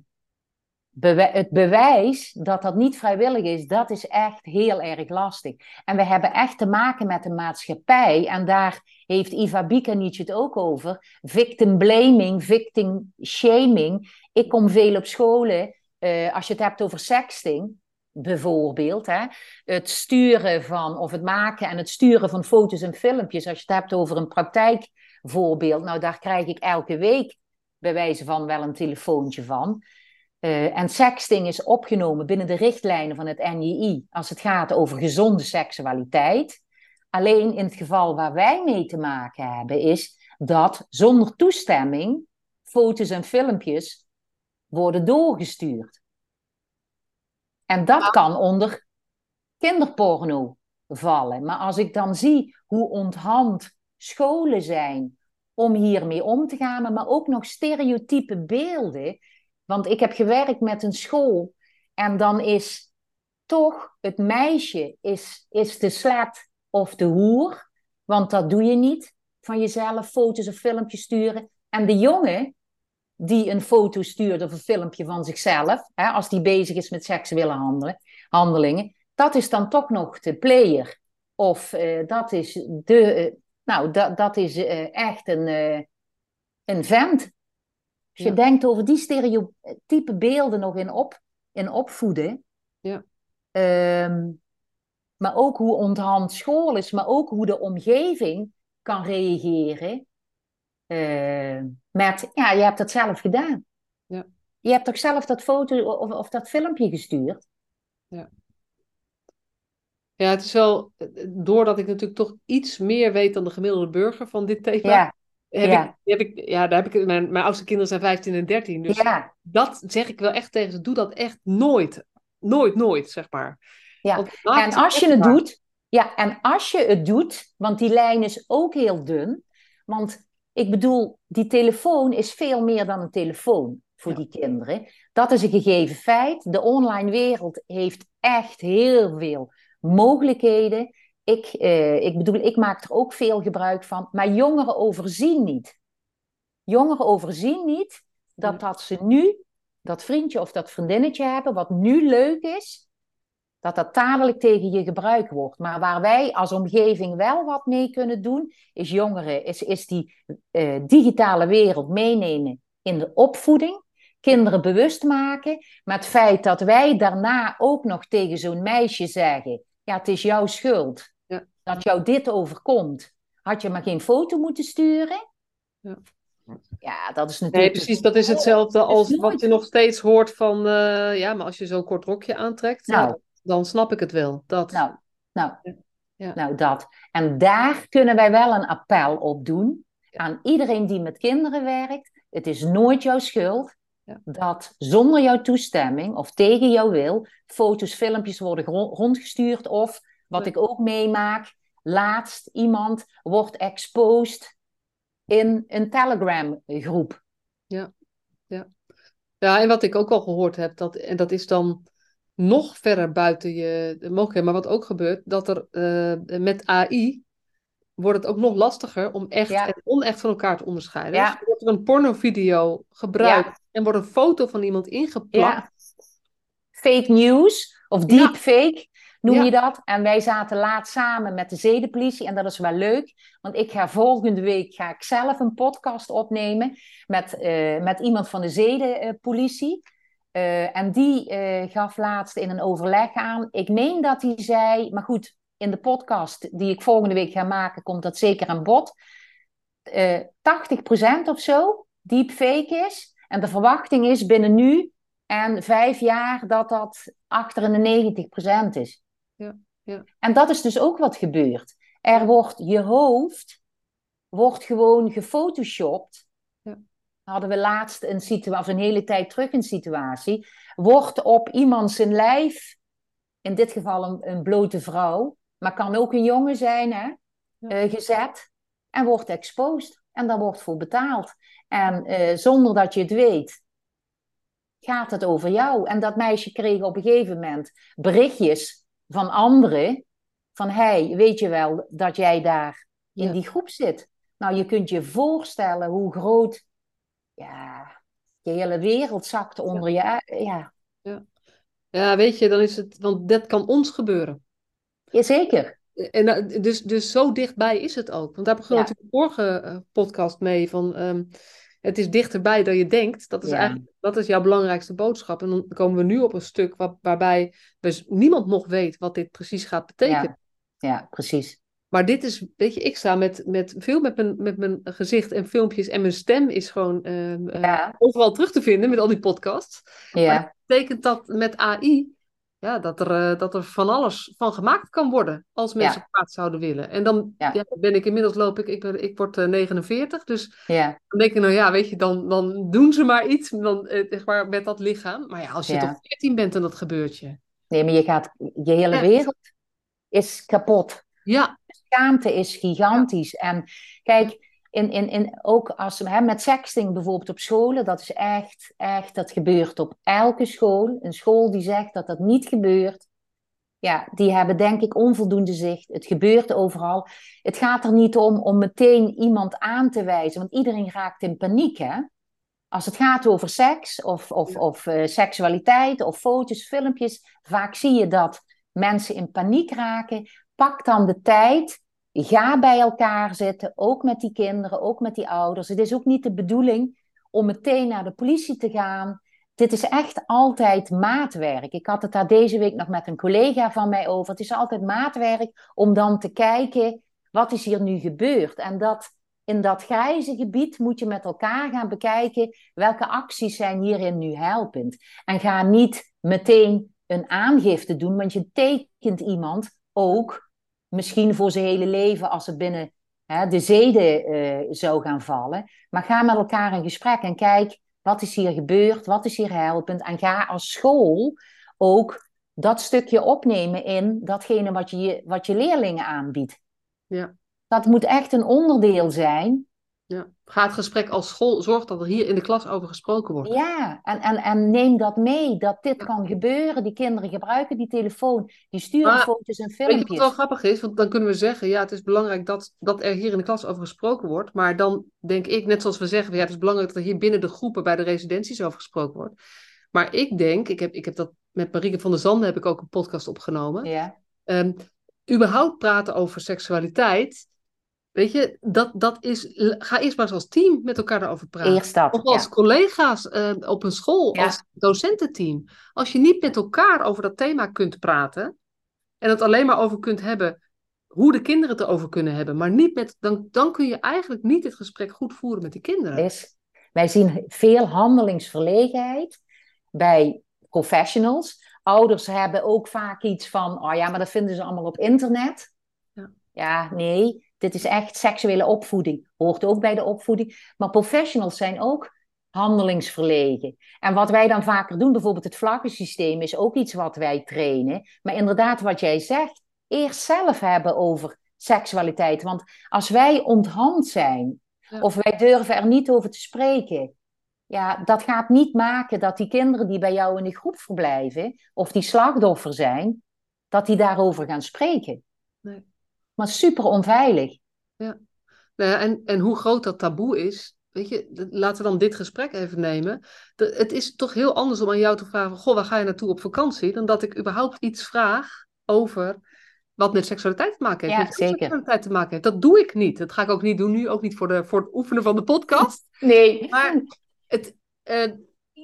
het bewijs dat dat niet vrijwillig is, dat is echt heel erg lastig. En we hebben echt te maken met een maatschappij, en daar heeft Iva Bikanic het ook over, victim blaming, victim shaming. Ik kom veel op scholen, uh, als je het hebt over sexting, bijvoorbeeld. Hè? Het sturen van, of het maken en het sturen van foto's en filmpjes. Als je het hebt over een praktijkvoorbeeld, nou daar krijg ik elke week bij wijze van wel een telefoontje van. Uh, en sexting is opgenomen binnen de richtlijnen van het NJI als het gaat over gezonde seksualiteit. Alleen in het geval waar wij mee te maken hebben, is dat zonder toestemming foto's en filmpjes worden doorgestuurd. En dat kan onder kinderporno vallen. Maar als ik dan zie hoe onthand scholen zijn om hiermee om te gaan, maar ook nog stereotype beelden. Want ik heb gewerkt met een school en dan is toch het meisje is, is de slet of de hoer. Want dat doe je niet. Van jezelf foto's of filmpjes sturen. En de jongen die een foto stuurt of een filmpje van zichzelf, hè, als die bezig is met seksuele handelen, handelingen, dat is dan toch nog de player. Of uh, dat is de, uh, nou, dat, dat is uh, echt een, een vent. Als je denkt over die stereotype beelden nog in, op, in opvoeden, ja. Um, maar ook hoe onthand school is, maar ook hoe de omgeving kan reageren. Uh, met, ja, je hebt het zelf gedaan. Ja. Je hebt toch zelf dat foto of, of dat filmpje gestuurd? Ja. Ja, het is wel, doordat ik natuurlijk toch iets meer weet dan de gemiddelde burger van dit thema. Ja. Heb ja. Ik, heb ik, ja, daar heb ik, mijn, mijn oudste kinderen zijn 15 en 13. Dus ja. dat zeg ik wel echt tegen ze. Doe dat echt nooit. Nooit, nooit, zeg maar. Ja. En als je het doet, ja, en als je het doet, want die lijn is ook heel dun. Want ik bedoel, die telefoon is veel meer dan een telefoon voor Ja. die kinderen. Dat is een gegeven feit. De online wereld heeft echt heel veel mogelijkheden. Ik, eh, ik bedoel, ik maak er ook veel gebruik van. Maar jongeren overzien niet. Jongeren overzien niet dat, dat ze nu dat vriendje of dat vriendinnetje hebben, wat nu leuk is, dat dat dadelijk tegen je gebruikt wordt. Maar waar wij als omgeving wel wat mee kunnen doen, is jongeren, is, is die eh, digitale wereld meenemen in de opvoeding. Kinderen bewust maken. Maar het feit dat wij daarna ook nog tegen zo'n meisje zeggen: Ja, het is jouw schuld Ja. dat jou dit overkomt. Had je maar geen foto moeten sturen? Ja. Ja, dat is Nee, natuurlijk. precies. Dat is hetzelfde Dat is als wat je nog steeds hoort van... eh, ja, maar als je zo'n kort rokje aantrekt, Nou. Dan snap ik het wel. Dat. Nou, nou, Ja. nou dat. En daar kunnen wij wel een appel op doen aan iedereen die met kinderen werkt. Het is nooit jouw schuld Ja. dat zonder jouw toestemming of tegen jouw wil foto's, filmpjes worden rondgestuurd. Of wat Ja. ik ook meemaak, laatst iemand wordt exposed in een Telegram groep. Ja, en wat ik ook al gehoord heb, dat, en dat is dan nog verder buiten je de mogelijkheden, maar wat ook gebeurt, dat er eh, met AI wordt het ook nog lastiger om echt Ja. en onecht van elkaar te onderscheiden. Ja. Dus wordt er een pornovideo gebruikt en wordt een foto van iemand ingeplakt. Fake news of deepfake noem je dat. En wij zaten laat samen met de zedenpolitie en dat is wel leuk. Want ik ga volgende week ga ik zelf een podcast opnemen met, eh, met iemand van de zedenpolitie. Eh, en die eh, gaf laatst in een overleg aan. Ik meen dat hij zei, maar goed, in de podcast die ik volgende week ga maken, komt dat zeker aan bod. Eh 80% of zo deepfake is. En de verwachting is binnen nu en vijf jaar dat dat achter in de 90% is. Ja, ja. En dat is dus ook wat gebeurt. Er wordt je hoofd wordt gewoon gefotoshopt. Hadden we laatst een situatie, of een hele tijd terug een situatie. Wordt op iemand zijn lijf, in dit geval een, een blote vrouw, maar kan ook een jongen zijn, hè, Ja. eh, gezet. En wordt exposed. En daar wordt voor betaald. En eh, zonder dat je het weet, gaat het over jou. En dat meisje kreeg op een gegeven moment berichtjes van anderen van hey, weet je wel dat jij daar in die groep zit? Nou, je kunt je voorstellen hoe groot ja, je hele wereld zakt onder je. Ja. ja. Ja, weet je, dan is het, want dat kan ons gebeuren. Jazeker. En eh, dus, dus zo dichtbij is het ook. Want daar begon ja. natuurlijk de vorige eh, podcast mee van ehm, het is dichterbij dan je denkt. Dat is eigenlijk dat is jouw belangrijkste boodschap. En dan komen we nu op een stuk waar, waarbij dus niemand nog weet wat dit precies gaat betekenen. Ja, ja precies. Maar dit is, weet je, ik sta met, met veel met mijn, met mijn gezicht en filmpjes en mijn stem is gewoon ehm, eh, overal terug te vinden met al die podcasts. Ja. Maar dat betekent dat met AI ja, dat, er, uh, dat er van alles van gemaakt kan worden als mensen ja. kwaad zouden willen. En dan ja. ben ik inmiddels loop ik, ik, ben, ik word uh, 49, dus dan denk ik nou ja, weet je, dan, dan doen ze maar iets dan, zeg maar, met dat lichaam. Maar ja, als je toch 14 bent en dat gebeurt je. Nee, maar je gaat, je hele wereld is kapot. Ja. Schaamte is gigantisch. En kijk, in, in, in, ook als, hè, met sexting bijvoorbeeld op scholen, dat is echt, echt, dat gebeurt op elke school. Een school die zegt dat dat niet gebeurt, ja, die hebben denk ik onvoldoende zicht. Het gebeurt overal. Het gaat er niet om om meteen iemand aan te wijzen, want iedereen raakt in paniek, hè. Als het gaat over seks of, of, of uh, seksualiteit of foto's, filmpjes, vaak zie je dat mensen in paniek raken. Pak dan de tijd Ga bij elkaar zitten, ook met die kinderen, ook met die ouders. Het is ook niet de bedoeling om meteen naar de politie te gaan. Dit is echt altijd maatwerk. Ik had het daar deze week nog met een collega van mij over. Het is altijd maatwerk om dan te kijken, wat is hier nu gebeurd? En dat in dat grijze gebied moet je met elkaar gaan bekijken welke acties zijn hierin nu helpend. En ga niet meteen een aangifte doen, want je tekent iemand ook misschien voor zijn hele leven als het binnen hè, de zeden uh, zou gaan vallen. Maar ga met elkaar in gesprek en kijk wat is hier gebeurd, wat is hier helpend. En ga als school ook dat stukje opnemen in datgene wat je, wat je leerlingen aanbiedt. Ja. Dat moet echt een onderdeel zijn ja. Ga het gesprek als school, zorg dat er hier in de klas over gesproken wordt. Ja, en, en, en neem dat mee, dat dit kan gebeuren. Die kinderen gebruiken die telefoon, die sturen maar, foto's en filmpjes. Weet je wat wel grappig is? Want dan kunnen we zeggen, ja, het is belangrijk dat, dat er hier in de klas over gesproken wordt. Maar dan denk ik, net zoals we zeggen, ja, het is belangrijk dat er hier binnen de groepen bij de residenties over gesproken wordt. Maar ik denk, ik heb, ik heb dat met Marieke van der Zanden heb ik ook een podcast opgenomen. Ja. Um, überhaupt praten over seksualiteit Weet je, dat, dat is. Ga eerst maar eens als team met elkaar erover praten. Eerst dat, of als collega's uh, op een school, als docententeam. Als je niet met elkaar over dat thema kunt praten. en het alleen maar over kunt hebben. hoe de kinderen het erover kunnen hebben. maar niet met. dan, dan kun je eigenlijk niet het gesprek goed voeren met die kinderen. Is, wij zien veel handelingsverlegenheid bij professionals. Ouders hebben ook vaak iets van. oh ja, maar dat vinden ze allemaal op internet. Ja, ja nee. Dit is echt seksuele opvoeding. Hoort ook bij de opvoeding. Maar professionals zijn ook handelingsverlegen. En wat wij dan vaker doen, bijvoorbeeld het vlaggensysteem, is ook iets wat wij trainen. Maar inderdaad, wat jij zegt, eerst zelf hebben over seksualiteit. Want als wij onthand zijn, of wij durven er niet over te spreken, ja, dat gaat niet maken dat die kinderen die bij jou in de groep verblijven, of die slachtoffer zijn, dat die daarover gaan spreken. Nee maar super onveilig. Ja, nou ja en, en hoe groot dat taboe is, weet je, laten we dan dit gesprek even nemen. het is toch heel anders om aan jou te vragen, goh, waar ga je naartoe op vakantie, dan dat ik überhaupt iets vraag over wat met seksualiteit te maken heeft. Ja, met zeker. seksualiteit te maken heeft. Dat doe ik niet. Dat ga ik ook niet doen nu, ook niet voor, de, voor het oefenen van de podcast. Nee. Maar het, uh,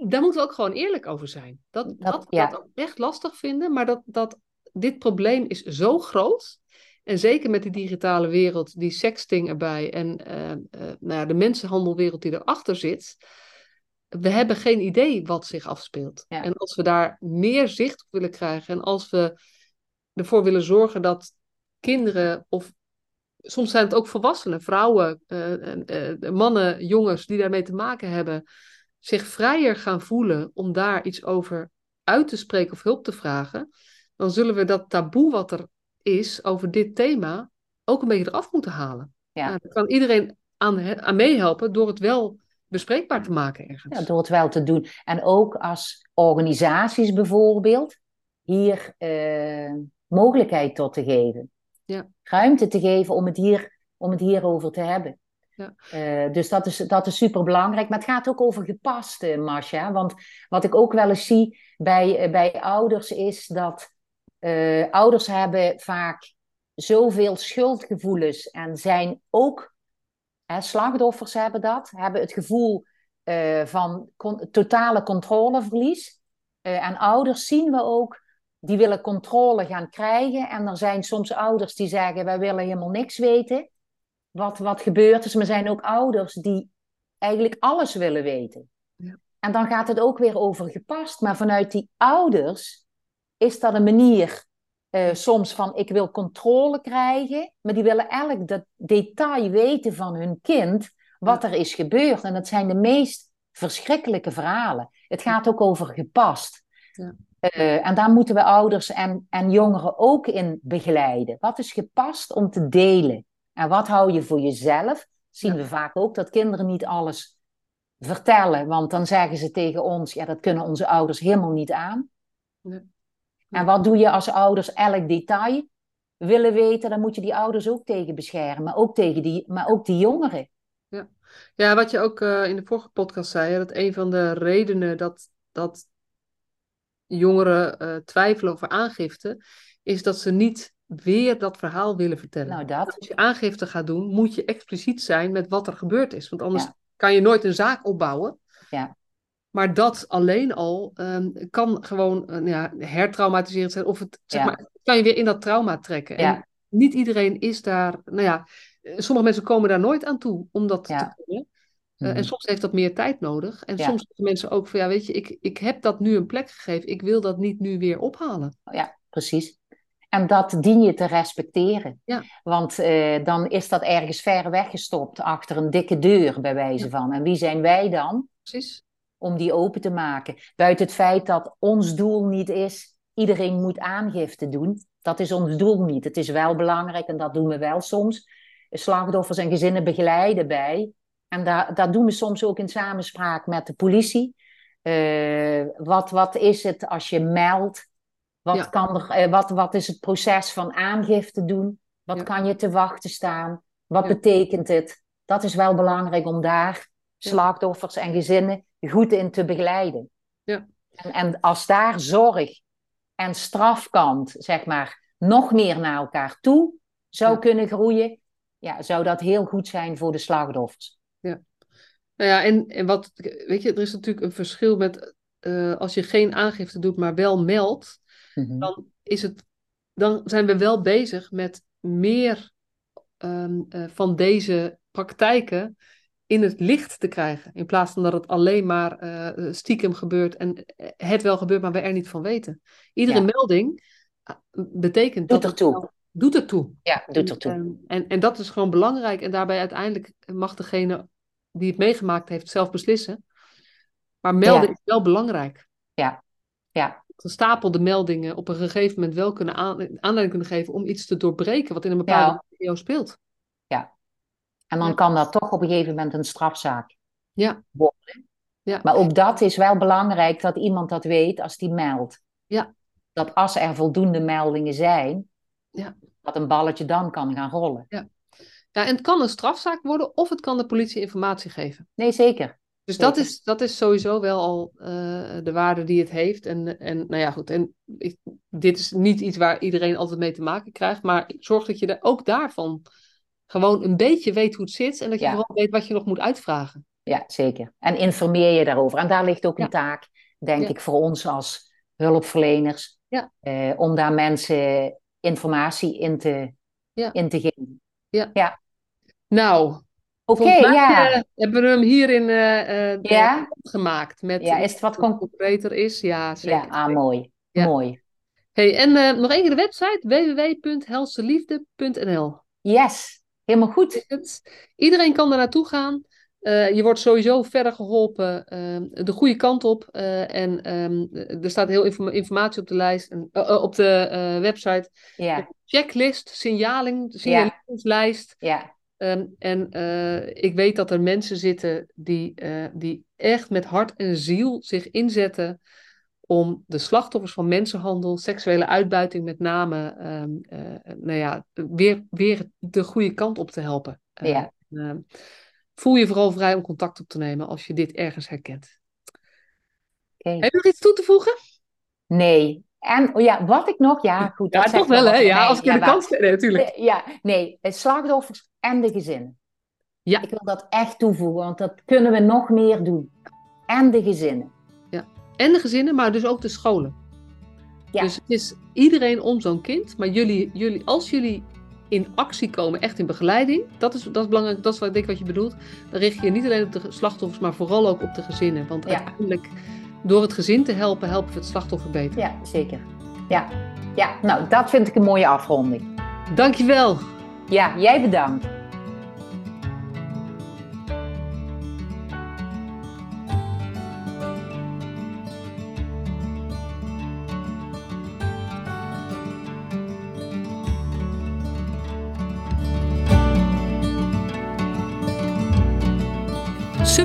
daar moeten we ook gewoon eerlijk over zijn. Dat, dat, dat, ja. dat echt lastig vinden, maar dat, dat dit probleem is zo groot en zeker met die digitale wereld, die sexting erbij en uh, uh, nou ja, de mensenhandelwereld die erachter zit. We hebben geen idee wat zich afspeelt. En als we daar meer zicht op willen krijgen en als we ervoor willen zorgen dat kinderen of soms zijn het ook volwassenen, vrouwen, uh, mannen, jongens die daarmee te maken hebben, zich vrijer gaan voelen om daar iets over uit te spreken of hulp te vragen, dan zullen we dat taboe wat er is over dit thema ook een beetje eraf moeten halen. Ja. Nou, kan iedereen aan, aan meehelpen door het wel bespreekbaar te maken ergens. Ja, door het wel te doen. En ook als organisaties bijvoorbeeld hier uh, mogelijkheid tot te geven. Ja. Ruimte te geven om het, hier, om het hierover te hebben. Ja. Eh, dus dat is, dat is super belangrijk. Maar het gaat ook over gepast, uh, Masha. Want wat ik ook wel eens zie bij, eh, bij ouders is dat ouders hebben vaak zoveel schuldgevoelens en zijn ook, hè, slachtoffers hebben dat, hebben het gevoel van totale controleverlies. en ouders zien we ook die willen controle gaan krijgen. En er zijn soms ouders die zeggen: wij willen helemaal niks weten wat, wat gebeurt. Dus er zijn ook ouders die eigenlijk alles willen weten. Ja. En dan gaat het ook weer over gepast. Maar vanuit die ouders is dat een manier uh, soms van ik wil controle krijgen, maar die willen elk dat detail weten van hun kind, wat er is gebeurd. En dat zijn de meest verschrikkelijke verhalen. Het gaat ook over gepast. Ja. Uh, en daar moeten we ouders en, en jongeren ook in begeleiden. Wat is gepast om te delen? En wat hou je voor jezelf? Zien we vaak ook dat kinderen niet alles vertellen, want dan zeggen ze tegen ons: ja, dat kunnen onze ouders helemaal niet aan. En wat doe je als ouders elk detail willen weten? Dan moet je die ouders ook tegen beschermen, maar ook tegen die, maar ook die jongeren. Ja, ja wat je ook uh, in de vorige podcast zei, dat een van de redenen dat, dat jongeren uh, twijfelen over aangifte, is dat ze niet weer dat verhaal willen vertellen. Nou, dat. Als je aangifte gaat doen, moet je expliciet zijn met wat er gebeurd is. Want anders kan je nooit een zaak opbouwen. Ja. Maar dat alleen al um, kan gewoon uh, ja, hertraumatiserend zijn. Of het zeg maar, kan je weer in dat trauma trekken. En niet iedereen is daar. Nou ja, eh, sommige mensen komen daar nooit aan toe om dat te kunnen. Uh, En soms heeft dat meer tijd nodig. En soms zeggen mensen ook van ja, weet je, ik, ik heb dat nu een plek gegeven. Ik wil dat niet nu weer ophalen. Ja, precies. En dat dien je te respecteren. Ja. Want uh, dan is dat ergens ver weggestopt achter een dikke deur, bij wijze van. En wie zijn wij dan? Precies. Om die open te maken. Buiten het feit dat ons doel niet is, iedereen moet aangifte doen. Dat is ons doel niet. Het is wel belangrijk, en dat doen we wel soms, slachtoffers en gezinnen begeleiden bij. En daar, dat doen we soms ook in samenspraak met de politie. Uh, wat, wat is het als je meldt? Wat, kan er, eh, wat, wat is het proces van aangifte doen? Wat kan je te wachten staan? Wat betekent het? Dat is wel belangrijk om daar slachtoffers en gezinnen goed in te begeleiden. Ja. En, en als daar zorg en strafkant, zeg maar, nog meer naar elkaar toe zou kunnen groeien, ja, zou dat heel goed zijn voor de slachtoffers. Ja. Nou ja, en, en wat, weet je, er is natuurlijk een verschil met uh, als je geen aangifte doet, maar wel meldt. Mhm. dan, is het, dan zijn we wel bezig met meer um, uh, van deze praktijken in het licht te krijgen. In plaats van dat het alleen maar uh, stiekem gebeurt en het wel gebeurt, maar we er niet van weten. Iedere ja. melding betekent doet dat ertoe. Het, doet ertoe. Ja, doet ertoe. En, en, en dat is gewoon belangrijk. En daarbij uiteindelijk mag degene die het meegemaakt heeft zelf beslissen. Maar melden ja. is wel belangrijk. Ja, ja gestapelde meldingen op een gegeven moment wel kunnen aanleiding kunnen geven om iets te doorbreken wat in een bepaalde ja. speelt. En dan kan dat toch op een gegeven moment een strafzaak ja. worden. Ja. Maar ook dat is wel belangrijk dat iemand dat weet als die meldt. Ja. Dat als er voldoende meldingen zijn, ja. dat een balletje dan kan gaan rollen. Ja. ja, en het kan een strafzaak worden of het kan de politie informatie geven. Nee, zeker. Dus dat is, dat is sowieso wel al uh, de waarde die het heeft. En, en nou ja, goed. En ik, dit is niet iets waar iedereen altijd mee te maken krijgt. Maar zorg dat je er ook daarvan gewoon een beetje weet hoe het zit. En dat je Ja. vooral weet wat je nog moet uitvragen. Ja, zeker. En informeer je daarover. En daar ligt ook een Ja. taak, denk Ja. ik, voor ons als hulpverleners. Ja. eh, om daar mensen informatie in te, Ja. in te geven. Nou, Oké, ja. eh, hebben we hem hierin eh, eh, Ja? gemaakt. Met Ja, is het wat con- concreter is? Ja, zeker. Ja, ah, mooi. Ja. Mooi. Hey, en nog één keer de website www.helseliefde.nl. Yes, helemaal goed. is. Iedereen kan er naartoe gaan. Eh, je wordt sowieso verder geholpen ehm, de goede kant op. eh, en ehm, er staat heel informa- informatie op de lijst, en, eh, eh, op de eh, website. Checklist, signaling, signaleringslijst. ja, Ehm, en eh, ik weet dat er mensen zitten die, eh, die echt met hart en ziel zich inzetten om de slachtoffers van mensenhandel, seksuele uitbuiting met name, eh, nou ja, weer, weer de goede kant op te helpen. Eh, ja. Ehm, voel je vooral vrij om contact op te nemen als je dit ergens herkent. Okay. Heb je nog iets toe te voegen? Nee. En oh ja, wat ik nog, ja, goed. Ja, toch wel, hè? Ja, als ik in de kans nee, natuurlijk. Ja, nee, slachtoffers en de gezinnen. Ja. Ik wil dat echt toevoegen, want dat kunnen we nog meer doen. En de gezinnen. En de gezinnen, maar dus ook de scholen. Ja. Dus het is iedereen om zo'n kind, maar jullie, jullie, als jullie in actie komen, echt in begeleiding, dat is, dat is belangrijk, dat is wat ik denk wat je bedoelt, dan richt je je niet alleen op de slachtoffers, maar vooral ook op de gezinnen. Want uiteindelijk, door het gezin te helpen, helpen we het slachtoffer beter. Ja, zeker. Ja. ja, nou, dat vind ik een mooie afronding. Dankjewel. Ja, jij bedankt.